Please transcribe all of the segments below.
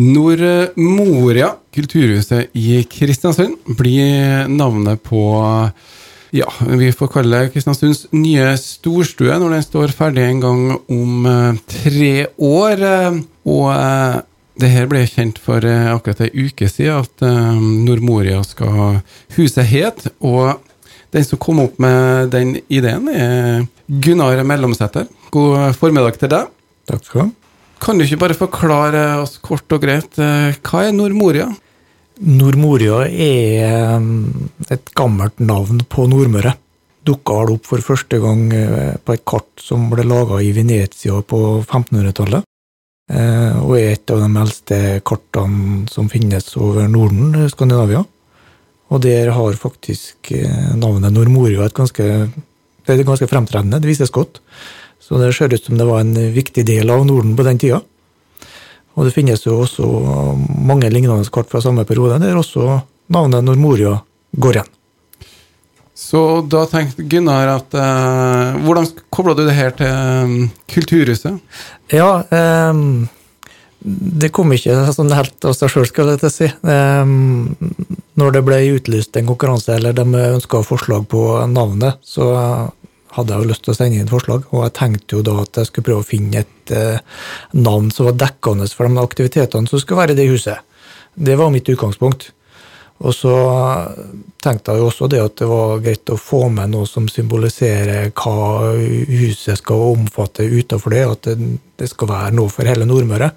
Nordmoria, kulturhuset i Kristiansund, blir navnet på ja, vi får kalle Kristiansunds nye storstue når den står ferdig en gang om eh, tre år. Og eh, det her ble kjent for eh, akkurat ei uke siden, at Nordmoria skal huset het. Og den som kom opp med den ideen, er Gunnar Mellomsæter. God formiddag til deg. Takk skal du ha. Kan du ikke bare forklare oss kort og greit, eh, hva er Nordmoria? Nordmoria er um, et gammelt navn på Nordmøre. Dukka det opp for første gang eh, på et kart som ble laga i Venezia på 1500-tallet. Eh, og er et av de eldste kartene som finnes over Norden, Skandinavia. Og der har faktisk navnet Nordmoria et ganske, det er ganske fremtredende, det vises godt. Så det ser ut som det var en viktig del av Norden på den tida. Og det finnes jo også mange lignende kart fra samme periode, der også navnet Normoria går igjen. Så da tenkte Gunnar at eh, Hvordan kobla du det her til um, Kulturhuset? Ja, eh, det kom ikke sånn helt av seg sjøl, skal jeg si. Eh, når det ble utlyst en konkurranse, eller de ønska forslag på navnet, så hadde jeg jo lyst til å sende inn forslag, og jeg tenkte jo da at jeg skulle prøve å finne et eh, navn som var dekkende for de aktivitetene som skulle være i det huset. Det var mitt utgangspunkt. Og så tenkte jeg jo også det at det var greit å få med noe som symboliserer hva huset skal omfatte utenfor det, at det, det skal være noe for hele Nordmøre.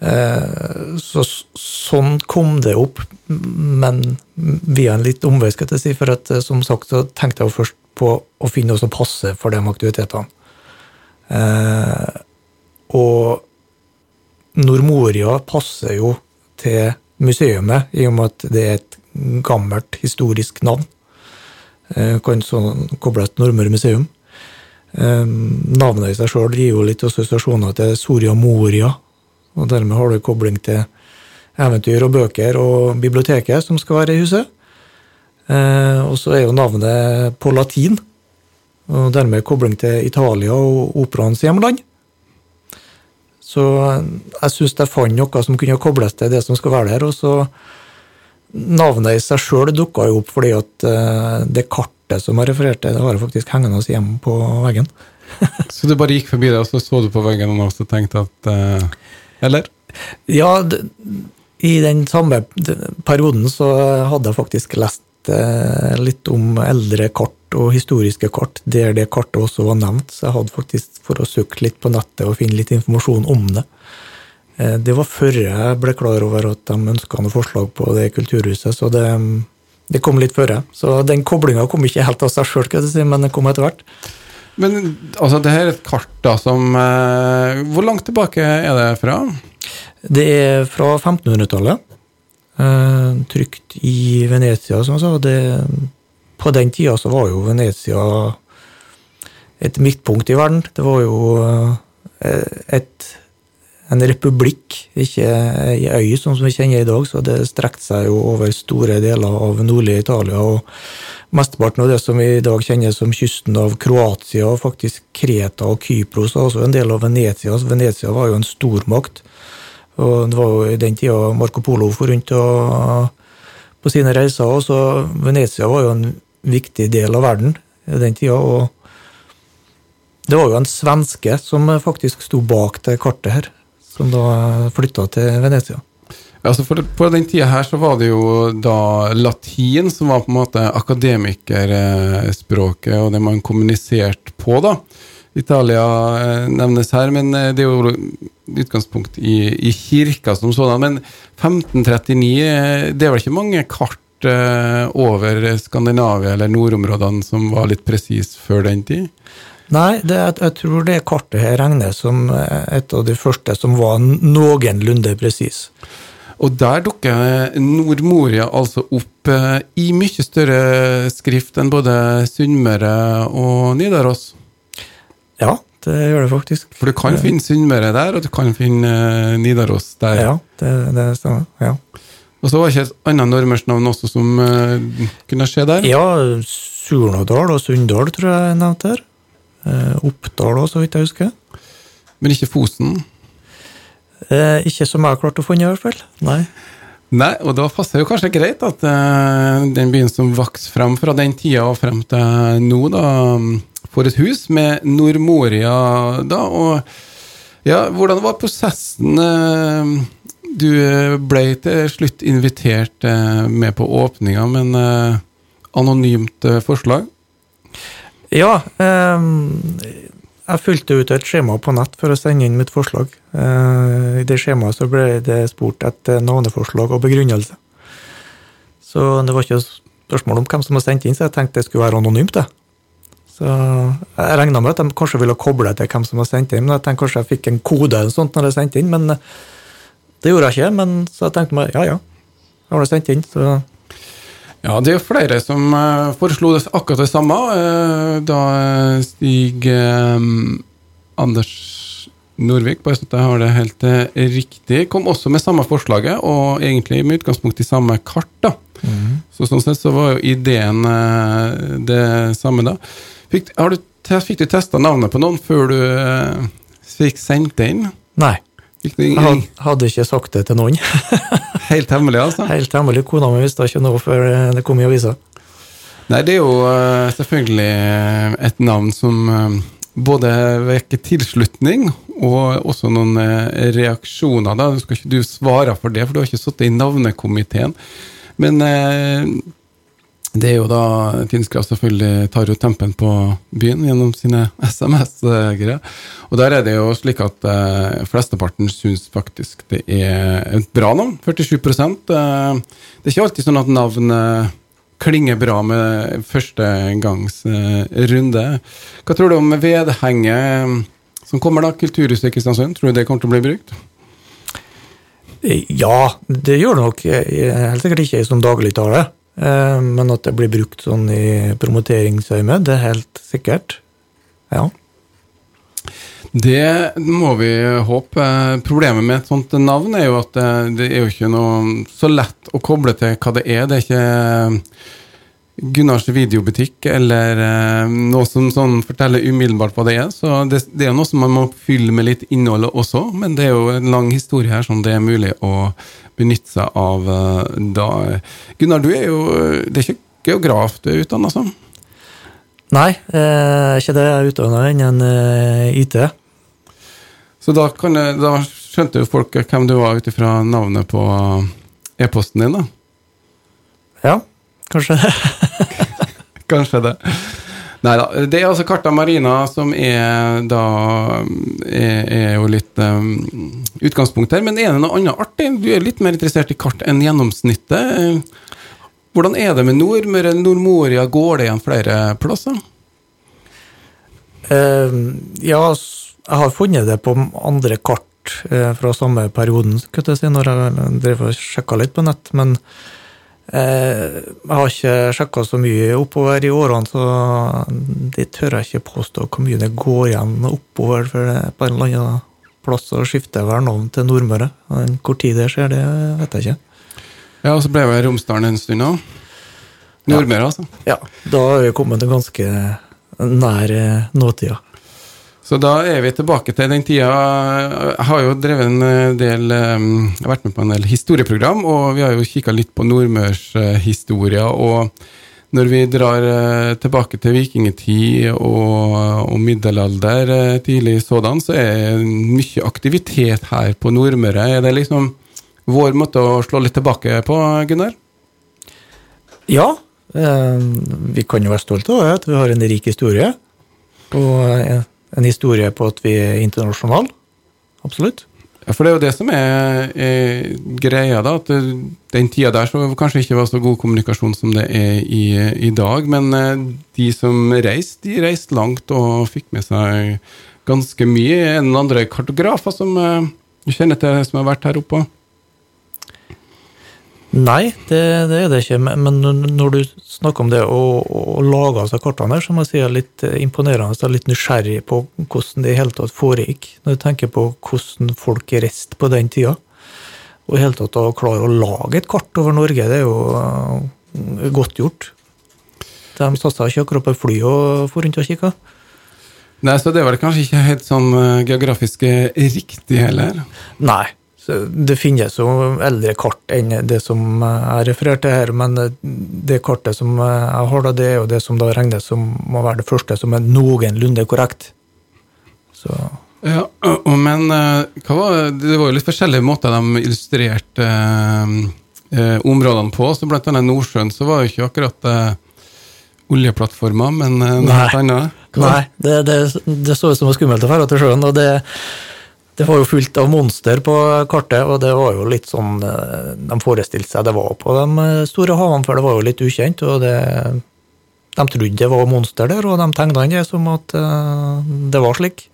Eh, så, sånn kom det opp, men via en litt omvei, skal jeg si. For at, eh, som sagt så tenkte jeg jo først på å finne noe som passer for de aktivitetene. Eh, og Nordmoria passer jo til museumet, i og med at det er et gammelt historisk navn. Eh, kan sånn kobles til Nordmøre museum. Eh, navnet i seg sjøl gir jo litt assosiasjoner til Soria Moria, og dermed har du kobling til eventyr og bøker og biblioteket som skal være i huset. Eh, og så er jo navnet på latin, og dermed kobling til Italia og operaens hjemland. Så jeg syns jeg fant noe som kunne kobles til det som skal være der. Og så Navnet i seg sjøl dukka jo opp fordi at eh, det kartet som jeg refererte til, det har jeg faktisk hengende hjemme på veggen. så du bare gikk forbi det, og så så du på veggen og så tenkte at uh, Eller? Ja, i den samme perioden så hadde jeg faktisk lest Eh, litt om eldre kart og historiske kart, der det kartet også var nevnt. Så jeg hadde faktisk for å søke litt på nettet og finne litt informasjon om det. Eh, det var før jeg ble klar over at de ønska noe forslag på det kulturhuset, så det, det kom litt før. Så den koblinga kom ikke helt av seg sjøl, men den kom etter hvert. Men altså, det her er et kart da som eh, Hvor langt tilbake er det fra? Det er fra 1500-tallet. Eh, trygt i Venezia, som jeg sa. Det, på den tida så var jo Venezia et midtpunkt i verden. Det var jo eh, et, en republikk, ikke ei øy sånn som vi kjenner i dag. Så det strekte seg jo over store deler av nordlige Italia. og Mesteparten av det som vi i dag kjenner som kysten av Kroatia, og faktisk Kreta og Kypros, var også en del av Venezia. Så Venezia var jo en stormakt. Og det var jo i den tida Marco Polo for rundt og, på sine reiser. Og så Venezia var jo en viktig del av verden i den tida. Og det var jo en svenske som faktisk sto bak det kartet her, som da flytta til Venezia. Altså for På den tida her så var det jo da latin som var på en måte akademikerspråket, og det man kommuniserte på. da. Italia eh, nevnes her, men eh, det er jo utgangspunkt i, i kirka som sådan. Men 1539, eh, det er vel ikke mange kart over Skandinavia eller nordområdene som var litt presis før den tid? Nei, det, jeg tror det kartet her regnes som et av de første som var noenlunde presis. Og der dukker Nordmoria altså opp i mye større skrift enn både Sunnmøre og Nidaros? Ja, det gjør det faktisk. For du kan finne Sunnmøre der, og du kan finne uh, Nidaros der. Ja, det, det stemmer. ja. Og så var det ikke et annet nordmørsnavn også som uh, kunne skje der? Ja, Surnadal og Sunndal tror jeg jeg nevnte her. Uh, Oppdal òg, så vidt jeg husker. Men ikke Fosen? Uh, ikke som jeg har klart å finne, i hvert fall. Nei. Nei, og da passer jo kanskje greit at uh, den byen som vokste frem fra den tida og frem til nå, da, får et hus med Nordmoria da, og ja, hvordan var prosessen? Uh, du ble til slutt invitert uh, med på åpninga, men anonymt forslag? Ja, jeg fylte ut et skjema på nett for å sende inn mitt forslag. I det skjemaet så ble det spurt etter navneforslag og begrunnelse. Så det var ikke spørsmål om hvem som hadde sendt inn, så jeg tenkte det skulle være anonymt. det. Så Jeg regna med at de kanskje ville koble til hvem som hadde sendt inn, men jeg tenkte kanskje jeg fikk en kode eller sånt når jeg sendte inn, men det gjorde jeg ikke. Men så jeg tenkte meg ja ja, jeg har sendt inn, så ja, det er flere som uh, foreslo det, akkurat det samme. Uh, da Stig um, Anders Norvik, bare så jeg har det helt riktig, kom også med samme forslaget, og egentlig med utgangspunkt i samme kart. da. Mm. Så Sånn sett så var jo ideen det samme da. Fikk, du, fikk du testa navnet på noen før du fikk sendt det inn? Nei. Jeg hadde ikke sagt det til noen. Helt hemmelig, altså? Helt hemmelig. Kona mi visste ikke noe før det kom i avisa. Nei, det er jo uh, selvfølgelig et navn som uh, både vekker tilslutning og også noen reaksjoner. Da skal ikke du svare for det, for du har ikke sittet i navnekomiteen. Men det er jo da Tinskraft selvfølgelig tar jo tempen på byen gjennom sine SMS-greier. Og der er det jo slik at eh, flesteparten syns faktisk det er et bra navn. 47 eh, Det er ikke alltid sånn at navn eh, klinger bra med førstegangsrunde. eh. Hva tror du om vedhenget eh, som kommer, da? Kulturhuset i Kristiansund? Tror du det kommer til å bli brukt? Ja, det gjør det nok. Helt sikkert ikke som dagligtale. Eh, men at det blir brukt sånn i promoteringsøyemed, det er helt sikkert. Ja. Det må vi håpe. Problemet med et sånt navn er jo at det, er jo ikke noe så lett å koble til hva det er. Det er ikke Gunnars videobutikk eller eh, noe som sånn forteller umiddelbart hva det er. Så det, det er noe som man må fylle med litt innhold også, men det er jo en lang historie her som det er mulig å benytte seg av eh, da. Gunnar, du er jo Det er ikke geograf du er utdanna som? Nei, eh, ikke det. Jeg er utdanna innen eh, IT. Så da, kan, da skjønte jo folk hvem du var ut ifra navnet på e-posten din, da? Ja, kanskje det. kanskje det. Nei da. Det er altså Carta Marina som er da er, er jo litt um, utgangspunkt her. Men er det noe annet artig? Du er litt mer interessert i kart enn gjennomsnittet. Hvordan er det med Nordmøre Nordmoria? Går det igjen flere plasser? Uh, ja, jeg har funnet det på andre kart uh, fra samme perioden, kunne jeg si, når jeg drev og sjekka litt på nett. men Eh, jeg har ikke sjekka så mye oppover i årene, så det tør jeg ikke påstå hvor mye det går igjen oppover. For er på en eller annen plass å skifte hver navn til Nordmøre. Hvor tid det skjer, det vet jeg ikke. Ja, og så ble jeg Romsdalen en stund òg. Nordmøre, altså. Ja, da har vi kommet ganske nær eh, nåtida. Så da er vi tilbake til den tida. Jeg har jo drevet en eh, del eh, Jeg har vært med på en del historieprogram, og vi har jo kikka litt på nordmørshistoria. Og når vi drar eh, tilbake til vikingtid og, og middelalder, tidlig sådan, så er det mye aktivitet her på Nordmøre. Er det liksom vår måte å slå litt tilbake på, Gunnar? Ja. Vi kan jo være stolte av at vi har en rik historie. Og en historie på at vi er internasjonale. Absolutt. Ja, For det er jo det som er, er greia, da. At den tida der så kanskje ikke var så god kommunikasjon som det er i, i dag. Men eh, de som reiste, de reiste langt og fikk med seg ganske mye. En eller andre kartografer som du kjenner til, som har vært her oppe? Nei, det, det, er det ikke. Men når du snakker om det å, å lage seg kartene her, så må jeg si er litt imponerende. Jeg er litt nysgjerrig på hvordan det i hele tatt foregikk. Når du tenker på hvordan folk reiste på den tida. Og i hele tatt å klare å lage et kart over Norge, det er jo uh, godt gjort. De satsa ikke akkurat på fly og for rundt og kikka. Nei, Så det var det kanskje ikke helt sånn uh, geografisk riktig heller? Nei. Det finnes jo eldre kart enn det som jeg refererte til her, men det kartet som jeg har, da, det er jo det som da regnes som må være det første som er noenlunde korrekt. Så ja, men var, det var jo litt forskjellige måter de illustrerte eh, områdene på. så Blant annet Nordsjøen så var jo ikke akkurat eh, oljeplattformer, men eh, noe annet. Nei, det, det, det så ut som det var skummelt å dra til sjøen. og det, det var jo fullt av monster på kartet, og det var jo litt sånn eh, de forestilte seg det var på de eh, store havene, for det var jo litt ukjent. og det, De trodde det var monster der, og de tegna det som at det var slik.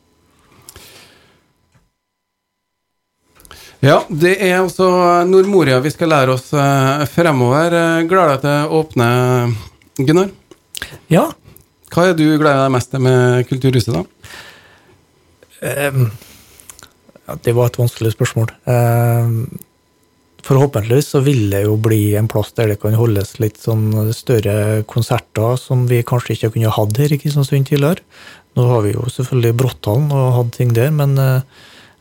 Ja, det er altså Nordmoria vi skal lære oss fremover. Gleder deg til å åpne, Gunnar? Ja. Hva er du gleder deg mest til med Kulturhuset, da? Um, ja, det var et vanskelig spørsmål. Um, forhåpentligvis så vil det jo bli en plass der det kan holdes litt sånn større konserter som vi kanskje ikke kunne hatt her i Kristiansund tidligere. Nå har vi jo selvfølgelig Bråtthallen og hatt ting der, men uh,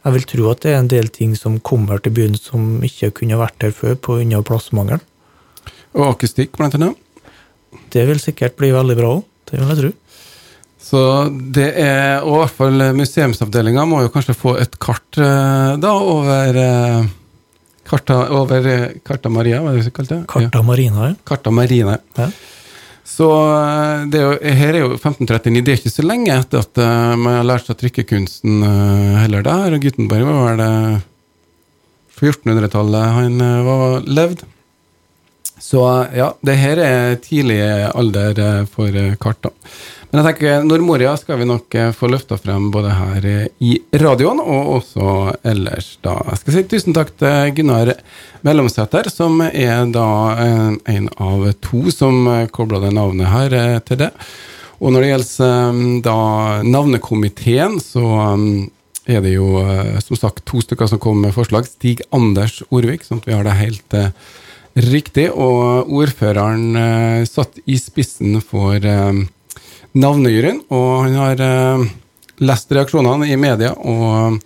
jeg vil tro at det er en del ting som kommer til byen som ikke kunne vært her før pga. plassmangel. Og akustikk, blant annet? Det vil sikkert bli veldig bra òg, det vil jeg tro. Så det er, og i hvert fall museumsavdelinga må jo kanskje få et kart eh, da over eh, Karta, over eh, Karta Maria, hva er det du kalte det? Karta Marina, ja. Karta Marina. Ja. Så det er jo, her er jo 1539. Det er ikke så lenge etter at man har lært seg trykkekunsten heller der. Og Gutenberg var vel det 1400-tallet han var levd. Så ja, det her er tidlig alder for kart, karta. Men jeg tenker Nordmoria skal vi nok eh, få løfta frem både her i radioen og også ellers, da. Jeg skal si tusen takk til Gunnar Mellomsæter, som er da en av to som kobla det navnet her til det. Og når det gjelder da navnekomiteen, så er det jo som sagt to stykker som kom med forslag. Stig Anders Orvik, sånn at vi har det helt Riktig, og ordføreren satt i spissen for navnejuryen, og han har uh, lest reaksjonene i media, og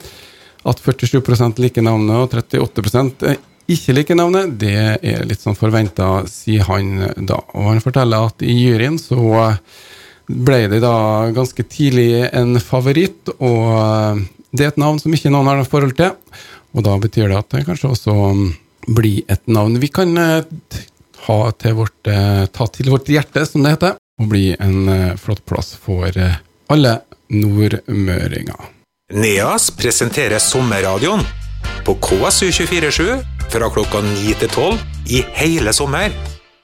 at 47 liker navnet og 38% ikke liker navnet, det er litt sånn forventa, sier han da. Og han forteller at i juryen så ble det da ganske tidlig en favoritt, og det er et navn som ikke noen har noe forhold til, og da betyr det at det kanskje også blir et navn vi kan eh, ha til vårt, eh, ta til vårt hjerte, som det heter, og bli en eh, flott plass for alle nordmøringer. NEAS presenterer Sommerradioen på KSU247 fra klokka 9 til 12 i hele sommer.